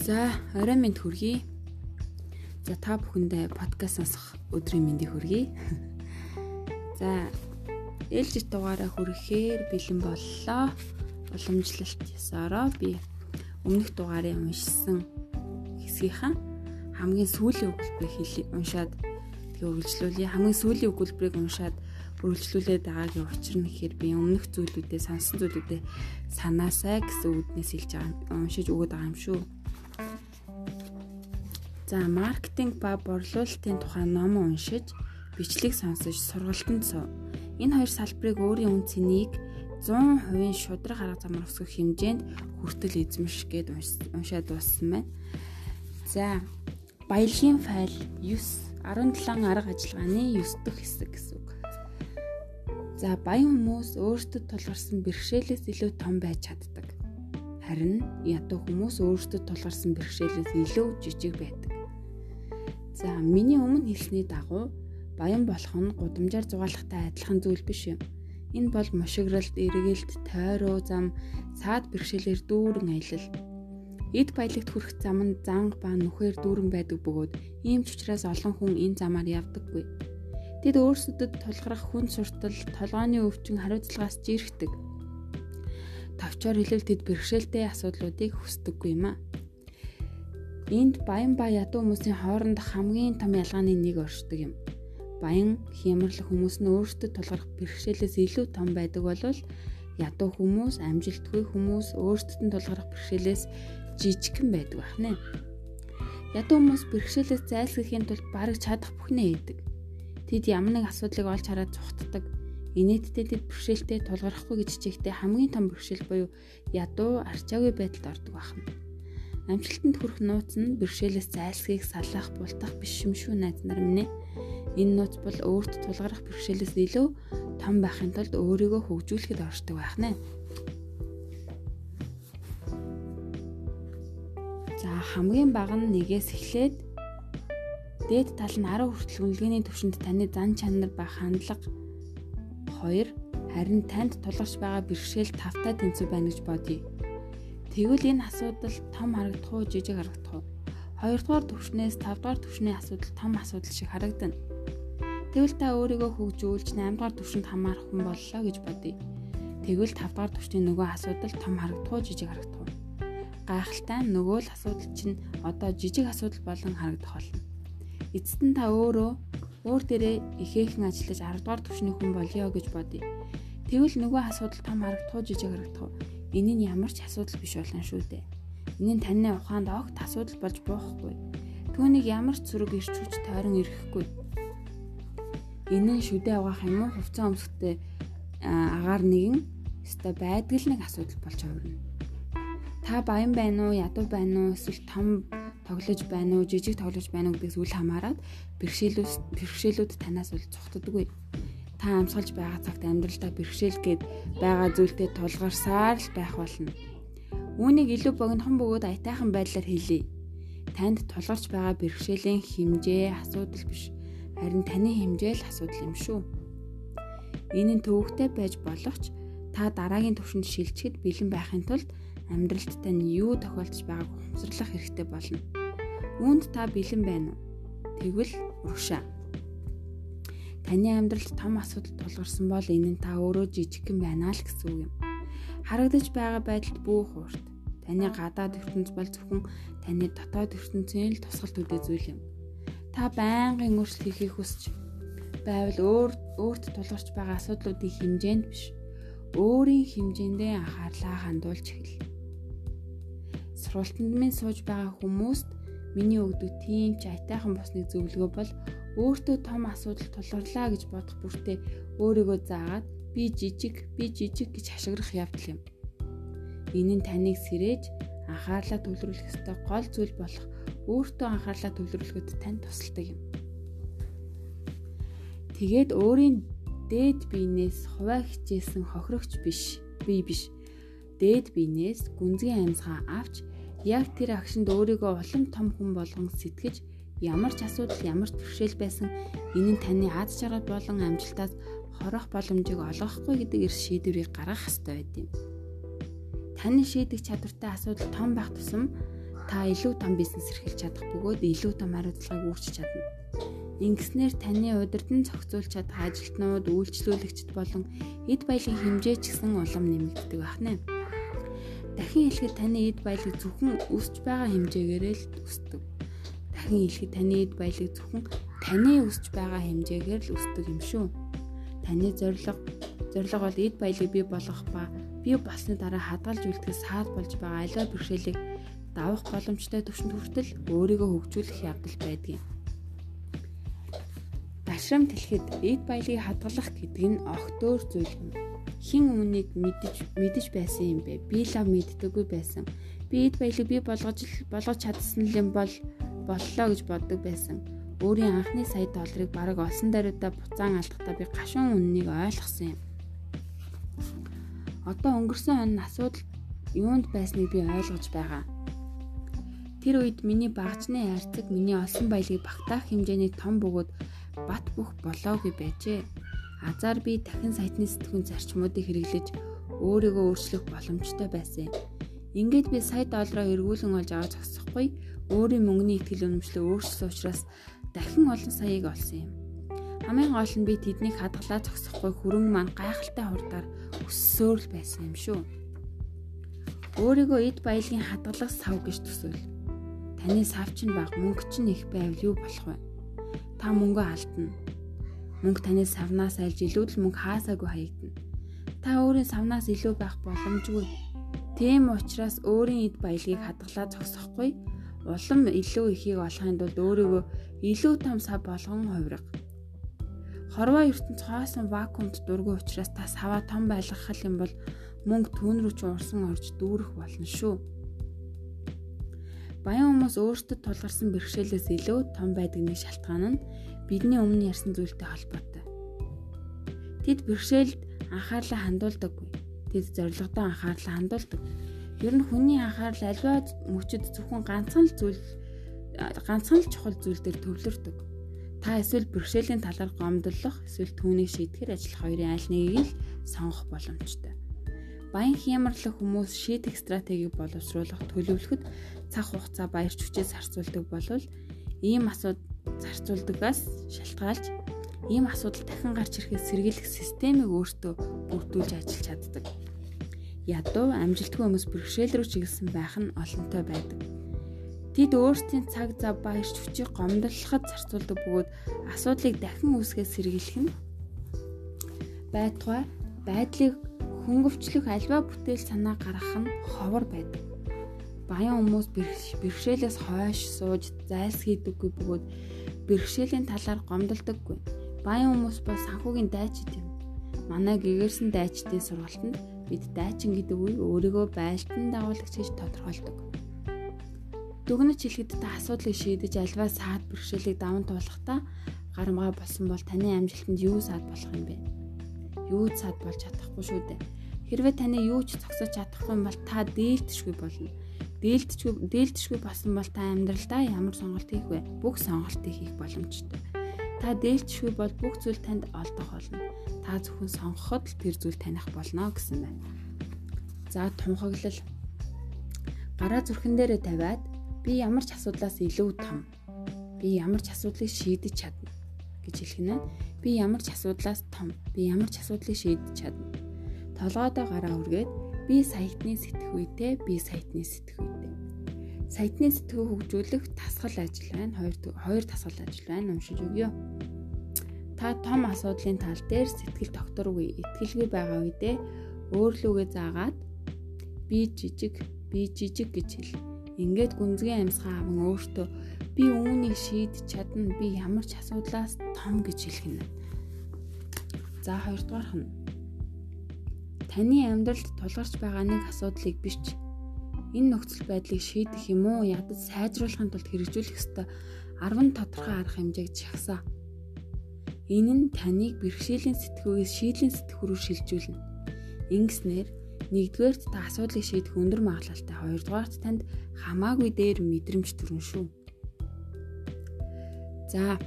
За, орой минь хүргэе. За, та бүхэндээ подкаст сонсох өдрийн мэндийг хүргэе. За, ээлжид дугаараа хүрэхээр бэлэн боллоо. Уламжлалт ясаараа би өмнөх дугаарыг уншсан хэсгийнхэн хамгийн сүүлийн өгүүлбэрийг уншаад тэгээ үргэлжлүүлье. Хамгийн сүүлийн өгүүлбэрийг уншаад үргэлжлүүлээд байгаагийн учир нь гэхээр би өмнөх зүйлүүдээ сонсон зүйлүүдээ санаасаа гэсэн үднээс хэлж байгаа уншиж өгöd байгаа юм шүү. За маркетинг ба борлуулалтын тухай ном уншиж, бичлэг сонсож, сургалтанд суув. Энэ хоёр салбарыг өөрийн үн цэнийг 100% шудраг арга замаар өсгөх хэмжээнд хүртэл эзэмш гэд уншаад дууссан байна. За баялагын файл 9 17 арга ажиллагааны 9 дахь хэсэг гэсэн үг. За баян хүмүүс өөрсдөд тулгарсан бэрхшээлээс илүү том байж чаддаг. Харин ядуу хүмүүс өөрсдөд тулгарсан бэрхшээлээс илүү жижиг байдаг. За миний өмнө хэлсний дагуу баян болох нь гудамжаар зугаалахтай адилхан зүйл биш юм. Энэ бол мушигралт, эргэлт, тойроо зам, саад бэрхшээлээр дүүрэн аялал. Эд баялагт хүрэх зам нь занг ба нүхээр дүүрэн байдаг бөгөөд ийм ч учраас олон хүн энэ замаар явдаггүй. Тэд өөрсдөд тулгарх хүн суртал, толгойн өвчин хариуцлагаас жирхдэг. Тавчаар хэлвэл тэд бэрхшээлтэй асуудлуудыг хүсдэггүй юм аа. Энд баян ба ядуу хүмүүсийн хооронд хамгийн том ялгааны нэг оршдог юм. Баян хямрал хүмүүс нь өөрсдөд тулгарх бэрхшээлээс илүү том байдаг бол ядуу хүмүүс, амжилтгүй хүмүүс өөрсдөд нь тулгарх бэрхшээлээс жижигхэн байдаг байна. Ядуу хүмүүс бэрхшээлээс зайлсхийхийн тулд бараг чадах бүхнээ хийдэг. Тэд ямар нэг асуудлыг олж хараад зүхтдэг. Инээдтэй тэд бэрхшээлтэй тулгархгүй гэж чигтээ хамгийн том бэрхшээл буюу ядуу арчаагүй байдалд ордог байна. Амжилтанд хүрэх нууц нь бэрхшээлээс зайлсхийх, салах, бултах биш юм шүү найз нар минь. Энэ нууц бол өөрт тулгарх бэрхшээлээс илүү том байхын тулд өөрийгөө хөгжүүлэхэд оршдог байх нэ. За хамгийн бага нь нэгээс эхлээд дээд тал нь 10 хүртэл үнэлгээний төвшөнд таны зан чанар ба хандлага 2 харин танд тулгарч байгаа бэрхшээл тавтай тэнцүү байна гэж бодъё. Тэгвэл энэ асуудал том харагдах уу, жижиг харагдах уу? Хоёрдугаар төвшнээс тавдугаар төвшний асуудал том асуудал шиг харагдана. Тэгвэл та өөрийгөө хөгжүүлж 8 дугаар төвшөнд хамаарах хүн боллоо гэж бодъё. Тэгвэл 5 дугаар төвшний нөгөө асуудал том харагдах уу, жижиг харагдах уу? Гайхалтай нөгөө л асуудал чинь одоо жижиг асуудал болон харагдах болно. Эцэст нь та өөрөө өөр дээрээ ихээхэн ажиллаж 10 дугаар төвшний хүн болёо гэж бодъё. Тэгвэл нөгөө асуудал том харагдах уу, жижиг харагдах уу? Энэ нь ямар ч асуудал биш болно шүү дээ. Энэ нь таны ухаанд огт асуудал болж буухгүй. Түүнийг ямар ч зүрэг ирч хүч тойрон ирэхгүй. Энэ нь шүдэ авах юм уу? Хувцас өмсөхтэй агаар нэгэн өстой байдаг л нэг асуудал болж хувирна. Та баян байна уу, ядуу байна уу, эсвэл том тоглож байна уу, жижиг тоглож байна уу гэдгээс үл хамааран бэрхшээлүүд бэрхшээлүүд танаас бол цогтдоггүй та амсгалж байгаа цагт амьдралдаа бэрхшээлгээд байгаа зүйлтэй тулгарсаар л байх болно. Үүнийг илүү богинохон бөгөөд аятайхан байдлаар хэлье. Танд тулгарч байгаа бэрхшээлийн хэмжээ асуудал биш. Харин таны хэмжээ л асуудал юм шүү. Энэ нь төвөгтэй байж болох ч та дараагийн төвшөнд шилжихэд бэлэн байхын тулд амьдралд тань юу тохиолдож байгааг ухамсарлах хэрэгтэй болно. Үүнд та бэлэн байна уу? Тэгвэл урагшаа Таны амьдралд том асуудал тулгарсан бол энэ нь та өөрөө жижигхэн байна л гэсэн үг юм. Харагдаж байгаа байдалд бүх урт таны гадаад ертөнц бол зөвхөн таны дотоод ертөнцийн л тусгалт үдэ зүйл юм. Та байнгын өөрчлөлт хийхийг хүсч байвал өөр өөрт тулгарч байгаа асуудлуудын хэмжээнд биш өөрийн хэмжээндээ анхаарлаа хандуулж эхэл. Сургалтанд минь сууж байгаа хүмүүст миний өгдөг тийм ч айтайхан босныг зөвлөгөө бол өөртөө том асуудал тулгарлаа гэж бодох бүртээ өөрийгөө заагаад би жижиг би жижиг гэж хашгирах явдал юм. Энэ нь таныг сэрээж анхаарлаа төвлөрүүлэх ёстой гол зүйл болох өөртөө анхаарлаа төвлөрүүлэхэд тань тусалдаг юм. Тэгээд өөрийн дээд биенээс хуваа хичээсэн хохирогч биш, би биш. Дээд биенээс гүнзгий амьсгаа авч яг тэр агшинд өөрийгөө улам том хүн болгон сэтгэж ямар ч асуудал ямар ч бэрхшээл байсан энэ нь таны аз жаргал болон амжилтаас хорох боломжийг олгохгүй гэдэг эрс шийдвэрийг гаргах хэрэгтэй байд юм. Таны шийдэх чадвартай асуудал том байх тусам та илүү том бизнес эрхэлж чадах бөгөөд илүү том хариуцлагыг үүрчиж чадна. Ингэснээр таны удирдан зохицуулж чадах ажилтнууд, үйлчлүүлэгчд болон эд баялагын хэмжээ ч гэсэн улам нэмэгддэг байна. Дахин хэлэхэд таны эд баялаг зөвхөн өсч байгаа хэмжээгээр л өсдөг. Дахин хэлэхэд таны эд баялаг зөвхөн таны өсч байгаа хэмжээгээр л өсдөг юм шүү. Таны зорилго зорилго бол эд баялаг бий болгох ба бий болсны дараа хадгалж үлдэхээс саад болж байгаа аливаа бэрхшээлийг давах боломжтой төвшөнд хүртэл өөрийгөө хөгжүүлэх явдал байдаг юм. Дашрам тэлхэд эд баялагийг хадгалах гэдэг нь огтөөр зүйл юм. Хин өмнөнийг мэдэж мэдэж байсан юм бэ? Би лав мэддэггүй байсан. Би эд баялаг би болгож болгож чадсан юм бол боллоо гэж боддог байсан. Өөрийн анхны сая долларыг бараг олсон даруйдаа буцаан алдахдаа би гашуун үннийг ойлгосон юм. Одоо өнгөрсөн он асуудал юунд байсныг би ойлгож байгаа. Тэр үед миний багжны хайрцаг миний олсон баялагийг багтаах хэмжээний том бөгөөд бат бөх болоогүй байжээ. Азар би дахин сайтны сэтгүүн зарчмуудыг хэрэглэж өөрийгөө өөрчлөх боломжтой байсан юм. Ингээд би сая доллараа эргүүлэн олж аваад зогсохгүй өөрийн мөнгөний ихтгэл үнэмшлээ өөрчлсөн учраас дахин олон саяыг олсон юм. Хамгийн гол нь би тэднийг хадгалаа зогсохгүй хөрөнгө маань гайхалтай хурдаар өссөөр л байсан юм шүү. Өөрийгөө эд баялагын хадгалах сав гэж төсөөл. Таны сав чинь баг мөнгө чинь их байвал юу болох вэ? Та мөнгөө алдна. Мөнгө таны савнаас альж илүү л мөнгө хаасаагүй хаягдана. Та өөрийн савнаас илүү байх боломжгүй. Тийм учраас өөрийн эд баялагийг хадгалаа зогсохгүй улам илүү ихийг олохын тулд өөрийгөө илүү том сав болгон хувирга. Хорвоо ертөнц хоосон вакуумд дургүй учраас та саваа том байлгах юм бол мөнгө түүн рүү ч урсан орж дүүрэх болно шүү. Баян хүмүүс өөрсдөд тулгарсан бэрхшээлээс илүү том байдагны шалтгаан нь бидний өмнө ярьсан зүйлтэй холбоотой. Тэд бэрхшээлд анхаарлаа хандуулдаггүй. Тэд зорилгодоо анхаарлаа хандуулдаг. Ер нь хүний анхаарал аливаа мөчөд зөвхөн ганцхан л зүйл ганцхан л чухал зүйл дээр төвлөрдөг. Та эсвэл бэрхшээлийн талаар гомдлох, эсвэл түүнийг шийдэхэр ажиллах хоёрын аль нэгийг л сонгох боломжтой. Баян хямралх хүмүүс шийдэх стратегийг боловсруулах төлөвлөхөд цаг хугацаа баярч хүчээс харьцуулдаг болвол ийм асуудал зарцуулдагаас шалтгаалж ийм асуудал дахин гарч ирэхэд сэргийлэх системийг өөртөө бүрдүүлж ажиллаж чаддаг. Ядуу амжилтгүй хүмүүс бэрхшээл рүү чиглэсэн байх нь олонтой байдаг. Тэд өөрсдийн цаг зав баярч хүчийг гомдлоход зарцуулдаг бөгөөд асуудлыг дахин үүсгээс сэргийлэх нь байтугай байдлыг хөнгөвчлөх альва бүтээл санаа гаргах нь ховор байдаг. Баян хүмүүс бэрхшээлээс хойш сууж зайлсхийдэггүй бөгөөд бэрхшээлийн талаар гомдолдоггүй. Баян хүмүүс бол санхүүгийн дайчид юм. Манай гэгэрсэн дайчдын сургалтанд бид дайчин гэдэг үгийг өөрийгөө байлтан дагуулагч гэж тодорхойлдог. Дүгнэж хэлэхэд та асуудлыг шийдэж альва саад бэрхшээлийг даван туулахдаа гарамгаа болсон бол таны амжилтанд юу саад болох юм бэ? юу ч сад болж чадахгүй шүү дээ. Хэрвээ таны юу ч зогсож чадахгүй бол та дээлтшгүй болно. Дээлтшгүй дээлтшгүй болсон бол та амьдралдаа ямар сонголт хийх вэ? Бүх сонголтыг хийх боломжтой. Та дээлтшгүй бол бүх зүйл танд олдох болно. Та зөвхөн сонгоход л тэр зүйл таних болно гэсэн байна. За тунхаглал. Гараа зүрхэн дээрээ тавиад би ямар ч асуудлаас илүү том. Би ямар ч асуудлыг шийдэж чадна гэж хэлэх нь би ямар ч асуудлаас том би ямар ч асуудлыг шийдэж чадна. Толгойдоо гараа үргээд би саятны сэтгүүтэй би саятны сэтгүүтэй. Саятны сэтгүү хөгжүүлэх тасгал ажил байна. Хоёр хоёр тасгал ажил байна. Уншиж өгье. Та том асуудлын тал дээр сэтгэл докторгүй итгэлгүй байгаа үедээ өөрлөгөө заагаад би жижиг би жижиг гэж хэл. Ингээд гүнзгий амьсгаа аван өөртөө би үүнийг шийдэж чадна би ямар ч асуудлаас том гэж хэлэх нь. За хоёрдугаарх нь таны амьдралд тулгарч байгаа нэг асуудлыг биш энэ нөхцөл байдлыг шийдэх юм уу ядаж сайжруулахын тулд хэрэгжүүлэх ёстой 10 тодорхой арга хэмжээг жагсаа. Энэ нь таныг бэрхшээлийн сэтгүүгээс шийдлийн сэтгүү рүү шилжүүлнэ. Ингэснээр нэгдүгээрт та асуудлыг шийдэх өндөр магадлалтай, хоёрдугаарт танд хамаагүй дээр мэдрэмж төрнө шүү. За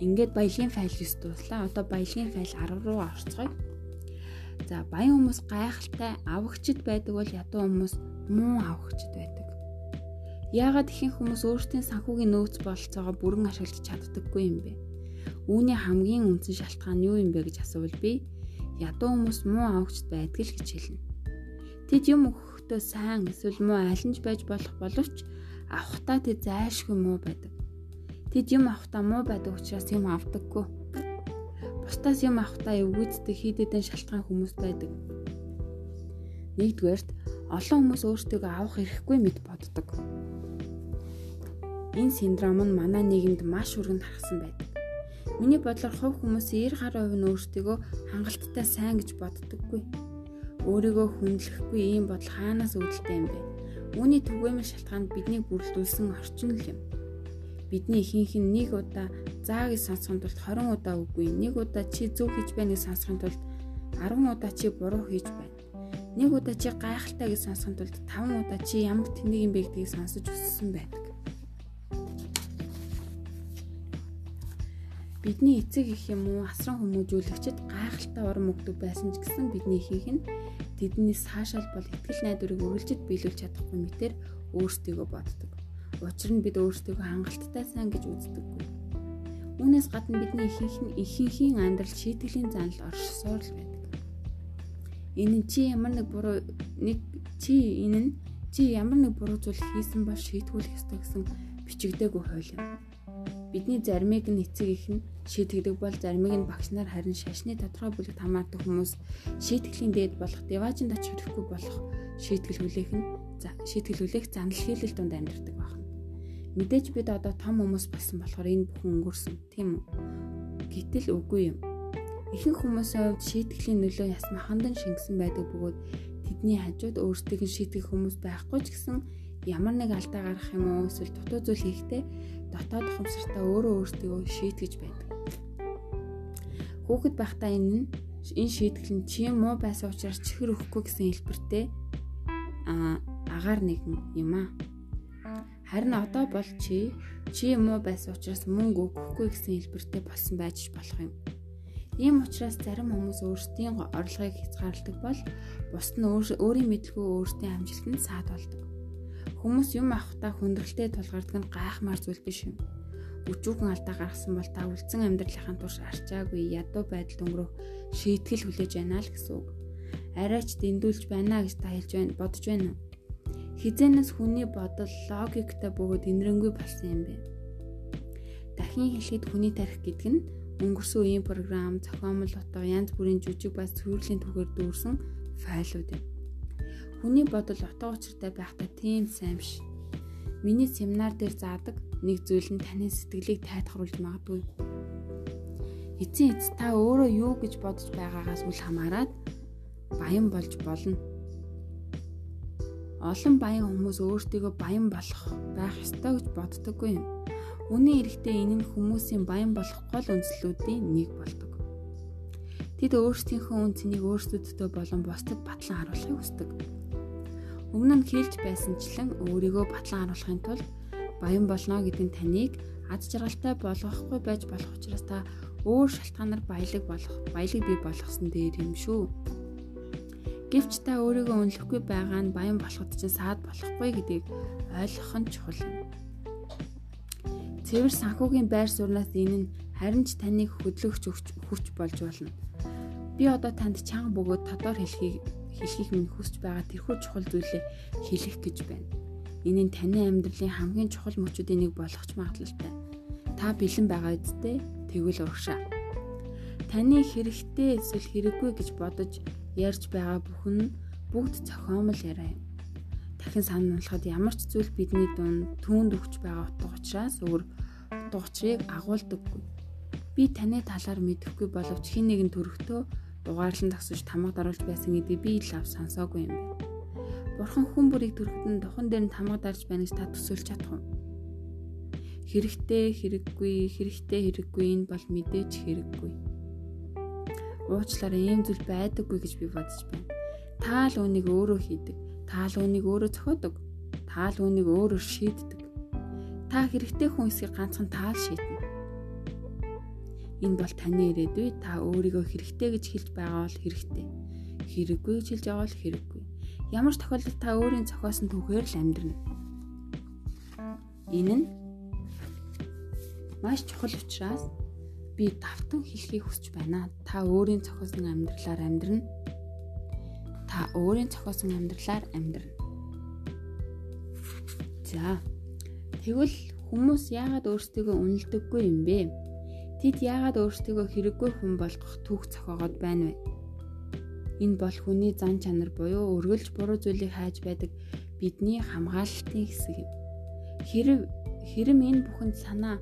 ингээд баялагын файл 9 дууслаа. Одоо баялагын файл 10 руу орцгоё. За баян хүмүүс гайхалтай авагчд байдаг бол ядуу хүмүүс муу авагчд байдаг. Яагаад ихэнх хүмүүс өөрсдийн санхүүгийн нөөц бололцоогоо бүрэн ашиглаж чаддаггүй юм бэ? Үүний хамгийн үндсэн шалтгаан юу юм бэ гэж асуувал би ядуу хүмүүс муу авахчд байдаг л гэж хэлнэ. Тэд юм өгөхдөө сайн эсвэл муу алинж байж болох боловч авахтаа тэд зайлшгүй муу байдаг. Тэд юм авахтаа муу байдаг учраас юм авдаггүй. Бусдаас юм авахтаа эвгүйцдэг хийдэдэн шалтгаан хүмүүс байдаг. Нэгдүгээрт олон хүмүүс өөртөө авах эрхгүй мэд боддог. Энэ синдром нь манай нийгэмд маш өргөнд харгасан байдаг. Миний бодлоор хувь хүмүүсийн 90 гаруй хувь нь өөртөө хангалттай сайн гэж боддоггүй. Өөрийгөө хүндлэхгүй ийм бодол хаанаас үүдэлтэй юм бэ? Үүний түгээмэл шалтгаанд биднийг бүрдүүлсэн орчин л юм. Бидний ихэнх нь нэг удаа заа гэж сонсохын тулд 20 удаа үгүй, нэг удаа чи зөв хийж байна гэж сонсохын тулд 10 удаа чи буруу хийж байна. Нэг удаа чи гайхалтай гэж сонсохын тулд 5 удаа чи ямар тэнэг юм бэ гэдгийг сонсож өссөн байдаг. бидний эцэг их юм уу асран хүмүүжүүлэгчд гайхалтай урам өгдөг байсан ч гэсэн бидний ихэнх нь тэдний саашаал бол ихтгэл найдварыг үргэлжид биелүүлж чадахгүй мэтэр өөрсдийгөө боддог. Учир нь бид өөрсдийгөө хангалттай сайн гэж үздэггүй. Үүнээс гадна бидний ихэнх нь ихэнхийн амьдрал шийтгэлийн занал оршсоор л байдаг. Энэ нь чи ямар нэг буруу нэг чи энэ нь чи ямар нэг буруу зүйл хийсэн бол шийтгүүлэх ёстой гэсэн бичигдээгүй хууль юм Бидний заримыг нь эцэг их нь шийтгэдэг бол заримыг нь багш нар харин шашны тодорхой бүлэгт хамаардаг хүмүүс шийтгэлийн дээд болох деважинд очих хэрэггүй болох шийтгэл хүлээх нь шийтгэл хүлээх занал хийлэл донд амьдардаг байна. Мэдээж бид одоо том хүмүүс болсон болохоор энэ бүхэн өнгөрсөн тийм үү? Гэтэл үгүй юм. Ихэнх хүмүүсийн хувьд шийтгэлийн нөлөө ясмаханд нь шингэсэн байдаг бөгөөд тэдний хажууд өөрсдийг нь шийтгэх хүмүүс байхгүй ч гэсэн ямар нэг алдаа гарах юм уу эсвэл дутуу зүйл хийхдээ дотоод ухамсартаа өөрөө өөртөө шийтгэж байдаг. Хүүхэд байхдаа энэ нь энэ шийтгэл нь чи муу байсан учраас чихэр өгөхгүй гэсэн хэлбэртэй а агаар нэгэн юм а. Харин одоо бол чи чи муу байсан учраас мөнгө өгөхгүй гэсэн хэлбэртэй болсон байж болох юм. Ийм учраас зарим хүмүүс өөрсдийн орлогыг хязгаарладаг бол бусд нь өөрийн мэдлгүй өөрсдийн амжилтанд саад болдог. Хүмүүс юм авахтаа хүндрэлтэй тулгардаг нь гайхмаар зүйл биш юм. Өчүүхэн алдаа гаргасан бол та үлдсэн амьдралынхаа турш арчаагүй ядуу байдалд өнгөрөх шийтгэл хүлээж байна л гэсэн үг. Арайч дэндүүлж байна гэж та хэлж байна бодож байна уу? Хизэнээс хүний бодол логиктой бөгөөд инрэнгүй болсон юм бэ. Дахин хэлэхэд хүний тарих гэдэг нь өнгөрсөн үеийн програм, зохиомл утга, янз бүрийн жүжиг бас цэвэрлэлийн түгээр дүүрсэн файлууд юм. Хүний бодол утга учиртай байхдаа тийм сайн биш. Миний семинар дээр заадаг нэг зүйл нь таны сэтгэлийг тайтгаруулж магадгүй. Эцсийн эц та өөрөө юу гэж бодож байгаагаас үл хамааран баян болж болно. Олон баян хүмүүс өөртөө баян болох байх ёстой гэж боддоггүй юм. Үнэн эрэхтэй энэ нь хүмүүсийн баян болох гол үндслүүдийн нэг болдог. Тэд өөрсдийнхөө үн цэнийг өөрсдөддөө болон бусдад батлан харуулахыг хүсдэг. Өмнө нь хэлж байсанчлан өөрийгөө батлан харуулахын тулд баян болно гэдэг таныг ад жаргалтай болгохгүй байж болох учраас та өөр шалтгаанаар баялаг болох, баялаг бий болгосон дээр юм шүү. Гэвч та өөрийгөө үнэлэхгүй байгаа нь баян болоход чинь саад болохгүй гэдгийг ойлгох нь чухал юм. Цэвэр санхүүгийн байр сууриас энэ нь харин ч таныг хөдлөгч хүч болж болно. Би одоо танд чанга бөгөөд тодор хэлхийг хэлхийг минь хүсэж байгаа тэрхүү чухал зүйлээ хэлэх гэж байна. Энэ нь таны амьдралын хамгийн чухал мөчүүдийн нэг болох ч магадлалтай. Та бэлэн байгаа үсттэй тэгвэл урагшаа. Таны хэрэгтэй эсвэл хэрэггүй гэж бодож ярьж байгаа бүхэн бүгд цохиомл яриа юм. Дахин сануулхад ямар ч зүйл бидний дунд түүнд өгч байгаа утга учраас өөр утга учрыг агуулдаггүй. Би таны талаар мэдэхгүй боловч хин нэгэн төрөхдөө дугаарлан тасаж тамга даруулж байсан гэдгийг би л ав сонсоогүй юм байна. Бурхан хүн бүрийг төрөхөд нь духан дээр нь тамга дарж байна гэж та төсөөлж чадах уу? Хэрэгтэй хэрэггүй, хэрэгтэй хэрэггүй энэ бол мэдээж хэрэггүй. Уучлаарай ийм зүйл байдаггүй гэж би бодож байна. Та л үнийг өөрөө хийдэг. Та л үнийг өөрөө зохиодог. Та л үнийг өөрөө шийддэг. Та хэрэгтэй хүн эсгийг ганцхан та л шийднэ. Энэ бол таны ирээдүй. Та өөрийгөө хэрэгтэй гэж хэлж байгаа бол хэрэгтэй. Хэрэггүй гэж хэлж байгаа бол хэрэггүй. Ямар ч тохиолдолд та өөрийн зохиосон түүхээр л амьдрна. Энэ нь маш чухал учраас би давтан хэлхийг хүсэж байна. Та өөрийн зохиосон амьдралаар амьдрна. Та өөрийн зохиосон амьдралаар амьдрна. За. Тэгвэл хүмүүс яагаад өөрсдийгөө үнэлдэггүй юм бэ? Тэд яагаад өөрсдийгөө хэрэггүй хүн болгох түүх зохиогоод байна вэ? Энэ бол хүний зан чанар буюу өргөлж буруу зүйлийг хайж байдаг бидний хамгаалалтын хэсэг юм. Хэрэг хэрэм энэ бүхэнд санаа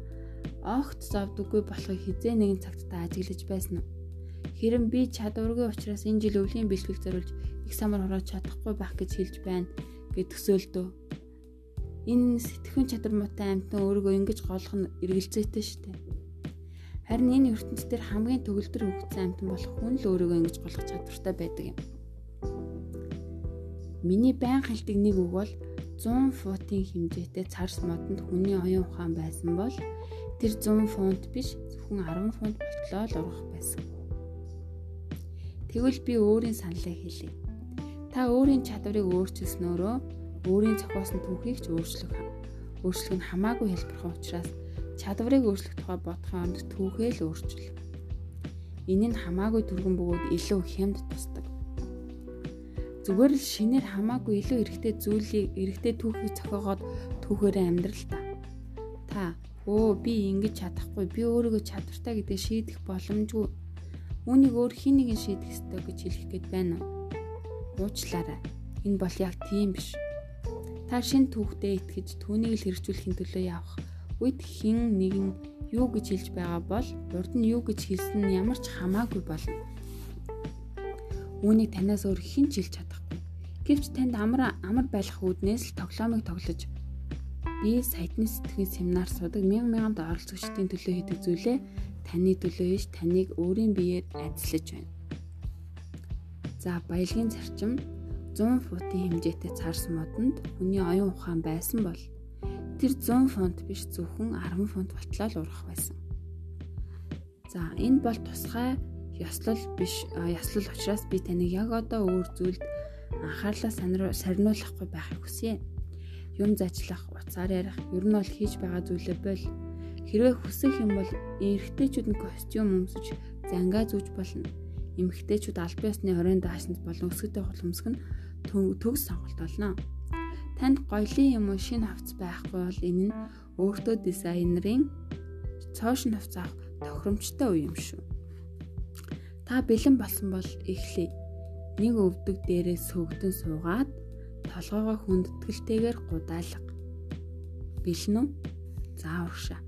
огт зовдөггүй болохыг хизээ нэгэн цагт та ажиглаж байсан уу? Хэрэм би чадваргүй учраас энэ жил өвлийн бэлтгэл зориулж их самар хороож чадахгүй байх гэж хэлж байна гэд төсөөлдөө. Энэ сэтгэхүйн чадвар муутай амьтан өөрийгөө ингэж голох нь эргэлзээтэй шүү дээ. Харин энэ ертөнцийн дээр хамгийн төгөлдөр хөгжсөн амьтан болох хүн л өөрийгөө ингэж голох чадвартай байдаг юм. Миний байн хальтыг нэг үг бол 100 футын хэмжээтэй царс модонд хүний оюун ухаан байсан бол Тэр 100 фунт биш зөвхөн 10 фунт болтлоо л ургах байсан. Тэгвэл би өөрийн саналаа хэлье. Та өөрийн чадварыг өөрчилснөөрөө өөрийн зохиосон түүхийг ч өөрчлөх өөрчлөх нь хамаагүй хэлбэрхэн учраас чадварыг өөрчлөх тухай бодохын оронд түүхээ л өөрчил. Энэ нь хамаагүй түргэн бөгөөд илүү хямд тусдаг. Зүгээр л шинээр хамаагүй илүү эргэтэй зүйлийг эргэтэй түүхийг зохиогоод түүхээрээ амьдрал та. Та өө би ингэж чадахгүй би өөрийгөө чадвартай гэдэг шийдэх боломжгүй үүнийг өөр хин нэгэн шийдэх ёстой гэж хэлэх гээд байна уу уучлаарай энэ бол яг тийм биш та шин түүхтэд итгэж түүнийг л хэрэгжүүлэхийн төлөө явах. Үед хин нэгэн юу гэж хэлж байгаа бол урд нь юу гэж хэлсэн нь ямар ч хамаагүй болно. Үүнийг танаас өөр хэн ч хэлж чадахгүй. Гэвч танд амар амар байх үүднээс л тоглоомыг тоглож Би саяны сэтгэхийн семинар суудаг мянган мянганд оролцогчдын төлөө хийдэг зүйлээ таны төлөө биш таныг өөрийн биеэр ажиллаж байна. За баялагын зарчим 100 футын хэмжээтэй цаарс модонд хүний оюун ухаан байсан бол тэр 100 фунт биш зөвхөн 10 фунт болтлоо л урах байсан. За энэ бол тусгай ёслол биш ёслол учраас би таныг яг одоо өөр зүйлд анхаарлаа сарниулахгүй байхыг хүсье юм зажлах, уцаар ярих, ер нь бол хийж байгаа зүйлээ бол хэрвээ хүсэх юм бол эрэгтэйчүүд нь костюм өмсөж зангаа зүүж болно. Эмэгтэйчүүд аль биесны хорийн даашнд болон өсгөтэй хулмсг нь төгс сонголт болно. Танд гоёлын юм уу шинэ хавц байхгүй бол энэ нь өөртөө дизайнерын цоошин хавц авах тохиромжтой үе юм шүү. Та бэлэн болсон бол эхлэе. Нэг өвдөг дээрээ сөгдөн суугаад толгоогоо хүндэтгэлтэйгээр гудаалга. Бэлэн үү? За урагшаа.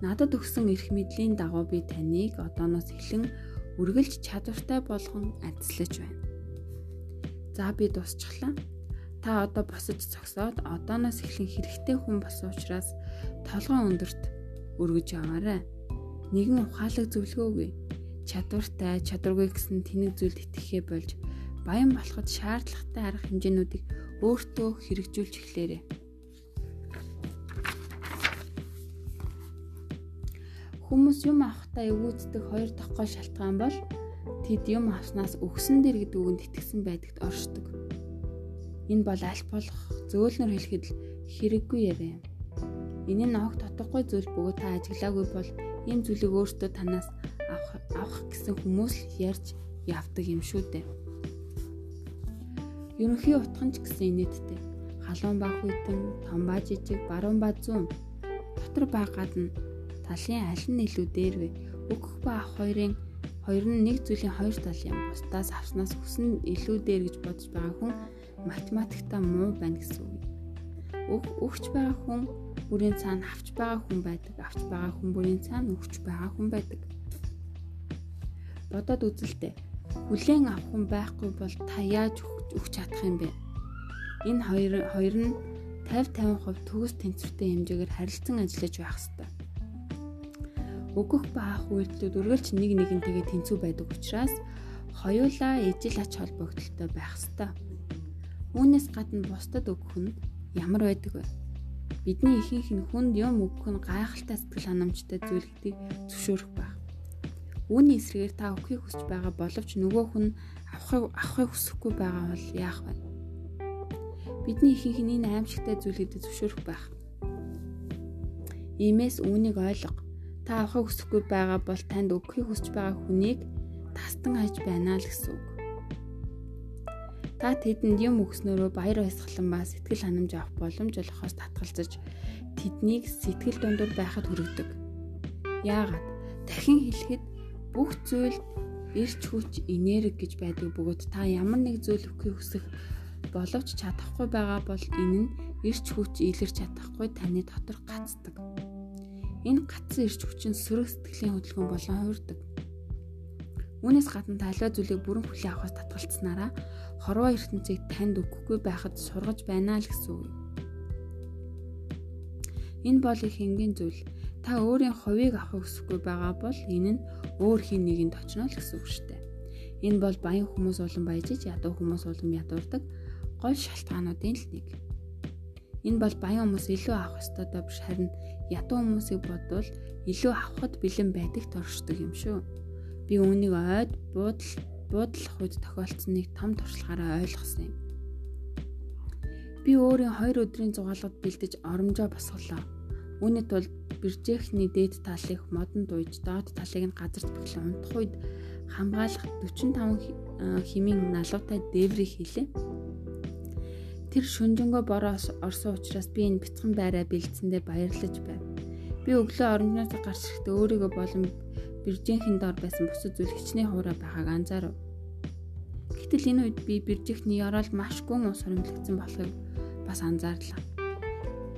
Надад өгсөн эрх мэдлийн дагуу би таныг одооноос эхлэн үргэлж чадвартай болгон ажиллаж байна. За би дуусчихлаа. Та одоо босож зогсоод одооноос эхлэн хэрэгтэй хүн болсон учраас толгоо өндөрт өргөж яваарай. Нэгэн ухаалаг зөвлөгөөгүй. Чадвартай, чадваргүй гэсэн тэнэг зүйлд итгэхээ болж баян болоход шаардлагатай арга хэмжээнүүдийг өөртөө хэрэгжүүлж эхлээрэй. Хүмүүс юм авахдаа эвгүйцдэг хоёр гол шалтгаан бол тэд юм авснаас өгсөн дэр гэдэг үгэнд итгэсэн байдагт оршдог. Энэ бол аль болох зөөлнөр хэлэхэд л хэрэггүй яриа юм. Энэ нь огт тотгохгүй зүйл бөгөөд та ажиглаагүй бол ийм зүйлийг өөртөө танаас авах авах гэсэн хүмүүс л ярьж явдаг юм шүү дээ. Ерөнхий утхан ч гэсэн инээдтэй. Халуун ба хүйтэн, том ба жижиг, баруун ба зүүн. Дотор ба гадна талын аль нь илүү дээр вэ? Өгөх ба авах хоёрын хоёр нь нэг зүйлийн хоёр тал юм. Бусдаас авснаас өснө илүү дээр гэж бодож байгаа хүн математиктаа муу байна гэсэн үг. Өг өгч байгаа хүн бүрийн цаана авч байгаа хүн байдаг. Авч байгаа хүн бүрийн цаана өгч байгаа хүн байдаг. Бодоод үзэлтэй. Хүлээн авах хүн байхгүй бол та яаж өгч чадах юм бэ? Энэ хоёр хоёр нь 50 50% төгс тэнцвэртэй хэмжээгээр харилцан ажиллаж байх ёстой. Өгөх ба авах үйлдэлүүд үргэлж нэг нэгнтэйгээ тэнцүү байдаг учраас хоёулаа ижил ач холбогдолтой байх ёстой. Үүнээс гадна бусдад өгөх нь ямар байдаг вэ? Бидний ихэнх нь хүнд юм өгөх нь гайхалтай сэтгэл ханамжтай зүйл гэдгийг зөвшөөрөх байх. Үүний эсрэгээр та өгөхийг хүсэж байгаа боловч нөгөө хүн авахыг авахыг хүсэхгүй байгаа бол яах вэ? Бидний ихэнх нь энэ аимшигтай зүйлүүдэд зөвшөөрөх байх. Иймээс үүнийг ойлго. Та авахыг хүсэхгүй байгаа бол танд өгөхийг хүсэж байгаа хүнийг тастан хайж байна л гэсэн үг. Та тэдэнд юм өгснөөрөө баяр баясгалан ба сэтгэл ханамж авах боломж олохоос татгалзаж тэднийг сэтгэл дундуур байхад хүргэдэг. Яагаад? Дахин хэлэхэд бүх зүйл эрч хүч энерги гэж байдаг бөгөөд та ямар нэг зүйл өгөхийг хүсэх боловч чадахгүй байгаа бол энэ нь эрч хүч илэрч чадахгүй таны дотор гацдаг. Энэ гацсан эрч хүч нь сөрөг сэтгэлийн хөдөлгөөн болон хуурдаг. Үүнээс гадна таливаа зүйлийг бүрэн хүлээн авахаас татгалцсанараа хорвоо ертөнцийг танд өгөхгүй байхад сургаж байна л гэсэн үг. Энэ бол их энгийн зүйл. Та өөрийн хувийг авахыг хүсэхгүй байгаа бол энэ нь өөр хин нэгэнд очно л гэсэн үг шүү дээ. Энэ бол баян хүмүүс болон баяжиж ядуу хүмүүс болон ядуурдаг гол шалтгаануудын л нэг. Энэ бол баян хүмүүс илүү авах ёстой биш харин ядуу хүмүүсийг бодвол илүү авахд бэлэн байдагт оршдог юм шүү. Би үүнийг ойд буудал буудлах үед тохиолдсон нэг том туршлагаараа ойлгосон юм. Би өөрийн 2 өдрийн зугаалгад бэлдэж оромжоо босголоо. Үүний тулд биржээхний дээд талыг модон дууж доод талыг нь газарт бэхлэн унтах үед хамгаалах 45 химийн налуутай дээврийг хийлээ. Тэр шүнжэнгөө бороо орсон учраас би энэ бяцхан байраа бэлдсэндээ баярлаж байв. Би өглөө оромжноос гарч ирэхдээ өөрийгөө болон биржээхийн дор байсан бусад зүйл хичнээн хуурай байгааг анзаарав. Гэтэл энэ үед би биржээхний ёроол маш гүн ус хуримлагдсан болохыг бас анзаарлаа.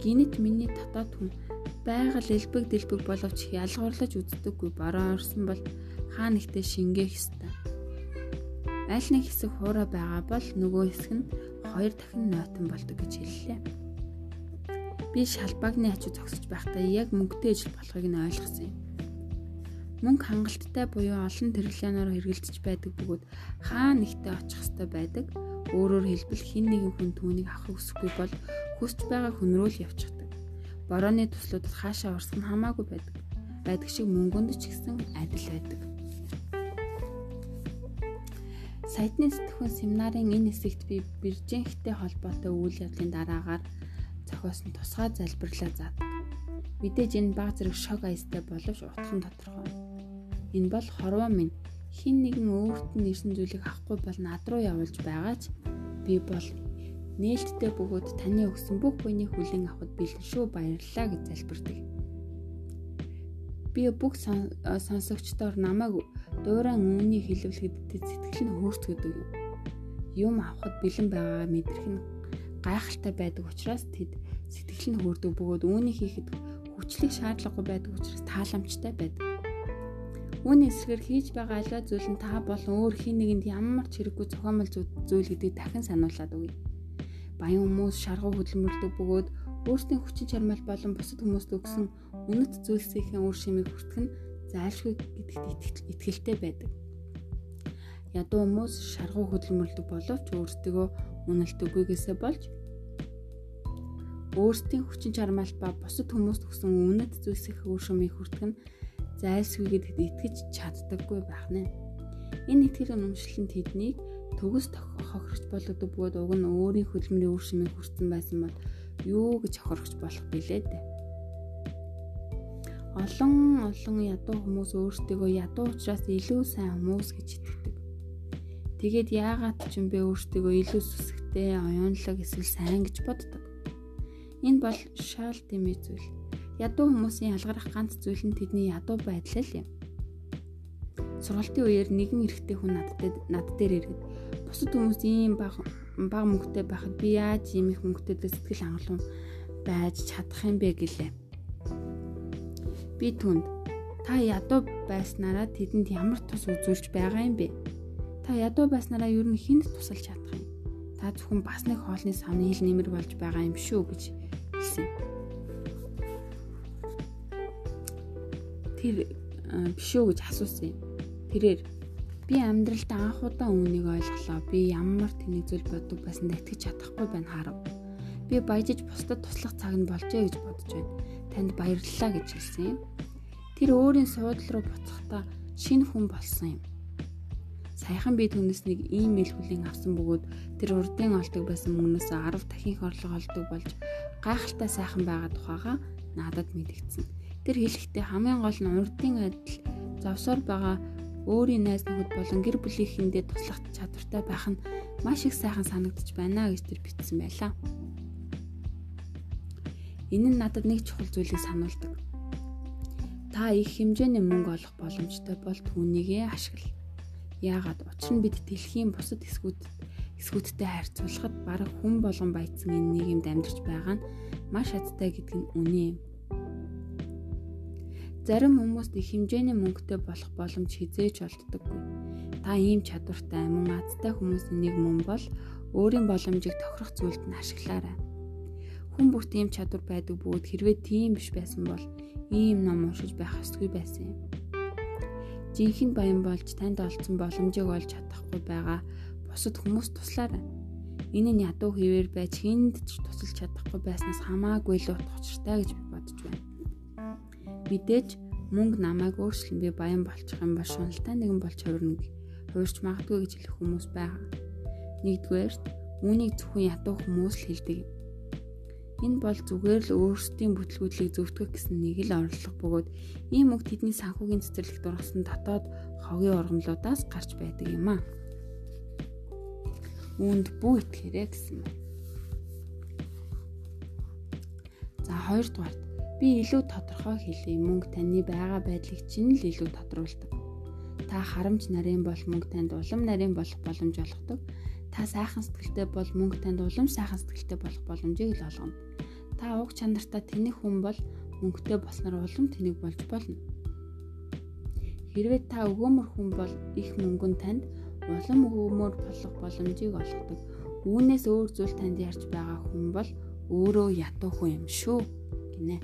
Гинэт миний дотоод хүн байгаль элбэг дэлбэг боловч ялгуурлаж үздэггүй бороо орсон бол хаа нэгтээ шингээх ёстой. Аль нэг хэсэг хуурай байгаа бол нөгөө хэсэг нь хоёр дахин нойтон болдог гэж хэллээ. Би шалбагны ачуу зогсож байхдаа яг мөнгөтэй ижил болохыг нь ойлгосон юм. Мөнгө хангалттай буюу олон тэрлэнээр хэрэгэлдэж байдаг бөгөөд хаа нэгтээ очих ёстой байдаг. Өөрөөр хэлбэл хин нэгэн хүн түүнийг авах хүсэхгүй бол хүсэж байгаа хүн рүү л явчихдаг борооны төслүүдэд хаашаа орсох нь хамаагүй байдаг. Байдаг шиг мөнгөнд ч гэсэн адил байдаг. Сайтны сэтгхүүн семинарын энэ хэсэгт би биржинхтэй холбоотой үйл явдлын дараагаар зохиосон тусгай залбирлаа заадаг. Мэдээж энэ баг зэрэг шок аястай боловч утхан тодорхой. Энэ бол хорвоо минь хин нэгэн өөрт нь ирсэн зүйлийг авахгүй бол над руу явуулж байгаа ч би бол нээлттэй бөгөөд таны өгсөн бүх буйны хүлээн авахд бэлэн шүү баярлалаа гэж залбирдаг. Би бүх сонсогчдоор намайг дуурайн үүнийг хэлвэлгэхэд сэтгэл нь хөөрцгдөг юм. Юм авахд бэлэн байгаагаа мэдрэх нь гайхалтай байдаг учраас тэд сэтгэл нь хөөрдөг бөгөөд үүнийг хийхэд хүчлэг шаардлагагүй байдаг учраас тааламжтай байдаг. Үүний эсрэгээр хийж байгаа аливаа зүйл нь та болон өөр хин нэгэнд ямар ч хэрэггүй зохиомл зүйл гэдгийг дахин сануулад өгье баян хүмүүс шаргуу хөдөлмөрлөдөг бөгөөд өөрсдийн хүчин чармайл болон бусад хүмүүст өгсөн үнэт зүйлсийн үр шимийг хүртэх нь зайлшгүй гэдэгт итгэлтэй байдаг. Ядуу хүмүүс шаргуу хөдөлмөрлөдөг боловч өөрсдөө үнэлтэггүйгээсээ болж өөрсдийн хүчин чармайл ба бусад хүмүүст өгсөн үнэт шимийг хүртэх нь зайлшгүй гэдэгт итгэж чаддаггүй байх нэ. Энэ итгэл үнэмшил нь тэднийг төгс хохирогч болгодог бөгөөд уг нь өөрийн хөдөлмөрийн үр шимийг хүртсэн байсан бол юу гэж хохирогч болох билээ дээ. Олон олон ядуу хүмүүс өөрсдөө ядуу учраас илүү сайн хүмүүс гэж итгэдэг. Тэгээд яагаад ч юм бэ өөрсдөө илүү сүсгтэй, оюунлаг эсвэл сайн гэж боддог. Энэ бол шаал дэмий зүйл. Ядуу хүмүүсийн ялгарах ганц зүйл нь тэдний ядуу байдал юм сургалтын үеэр нэгэн эрэгтэй хүн надад над дээр иргэд бусад хүмүүс ийм бага бага мөнгөтэй байхад би яаж ийм их мөнгөтэй сэтгэл хангалуун байж чадах юм бэ гэлээ. Би түнд та ядуу байснараа тэдэнд ямар тус үзүүлж байгаа юм бэ? Та ядуу байснараа ер нь хүнд тусалж чадах юм? Та зөвхөн бас нэг хоолны савны хил нэмэр болж байгаа юм шүү гэж хэлсэн. Тэр биш үү гэж асуусан юм. Тэрээр би амьдралд анх удаа үүнийг ойлголоо. Би ямар тэнийг зүйл боддог байсанд итгэж чадахгүй байна харав. Би баяжиж бусдад туслах цаг нь болжээ гэж бодож байна. Танд баярлалаа гэж хэлсэн юм. Тэр өөрийн суудлал руу буцахдаа шинэ хүн болсон юм. Саяхан би түүнээс нэг имэйл хүлээн авсан бөгөөд тэр урдын олдог байсан мөнгнөөс 10 дахин их орлого олдог болж гайхалтай сайхан байгаа тухайга надад мэдэгдсэн. Тэр хэлэхдээ хамгийн гол нь урдын адил завсаар байгаа өөрийн найз нөхөд болон гэр бүлийнхэндээ туслах чадвартай байх нь маш их сайхан санагдаж байна гэж тэр бичсэн байлаа. Энэ нь надад нэг чухал зүйлийг сануулдаг. Та их хэмжээний мөнгө олох боломжтой бол түүнийгээ ашигла. Яагаад учир нь бид дэлхийн бусад хэсгүүд эсгүүдтэй харьцуулахад бараг хүн болгон баяцсан энэ нийгэмд амьдарч байгаа нь маш хаттай гэдэг нь үнэн юм. Зарим хүмүүст их хэмжээний мөнгөтэй болох боломж хизээж олддоггүй. Та ийм чадвартай мөн азтай хүмүүсийн нэг мөн бол өөрийн боломжийг тохирох зүйлд нь ашиглаарай. Хүн бүрт ийм чадвар байдаг бөгөөд хэрвээ тийм биш байсан бол ийм ном уншиж байх ёсгүй байсан юм. Жинхэнэ баян болж танд олцсон боломжийг олж чадахгүй байгаа бусад хүмүүс туслаарай. Энэ нь ядуу хിവэр байж хүнд ч тусалж чадахгүй байснаас хамаагүй л утга учиртай гэж би бодож байна. Мэдээж мөнгө намайг өөрчлөн би баян болчих юм ба шуналтай нэгэн болж хувирна хуурч магадгүй гэж хэлэх хүмүүс байгаа. Нэгдүгээрт үүнийг зөвхөн ядуу хүмүүс л хэлдэг юм. Энэ бол зүгээр л өөрсдийн бүтлгүүдлийг зөвтгөх гэсэн нэг л орлого бөгөөд ийм үг тэдний санхүүгийн цэцэрлэгт ургасан дотоод хогийн ургамлуудаас гарч байдаг юм аа. Үүнд бүү итгэрэй гэсэн байна. За хоёрдугаарт би илүү тодорхой хэлье мөнгө таны байгаа байдлыг чинь л илүү тодруулдаг. Та харамж нарийн бол мөнгө танд улам нарийн болох боломж олгодог. Та сайхан сэтгэлтэй бол мөнгө танд улам сайхан сэтгэлтэй болох боломжийг л олгоно Та уг чанартай тэнэг хүн бол мөнгөтэй болсноор улам тэнэг болж болно. Хэрвээ та өгөөмөр хүн бол их мөнгөн танд улам өгөөмөр болох боломжийг олгодог. Үүнээс өөр зүйл танд ярьж байгаа хүн бол өөрөө ятуу хүн юм шүү гинэ.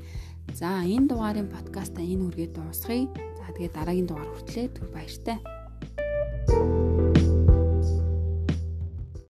За энэ дугаарын подкаста энэ үргээ дуусгая. За тэгээ дараагийн дугаар хүртлээ түр баяртай.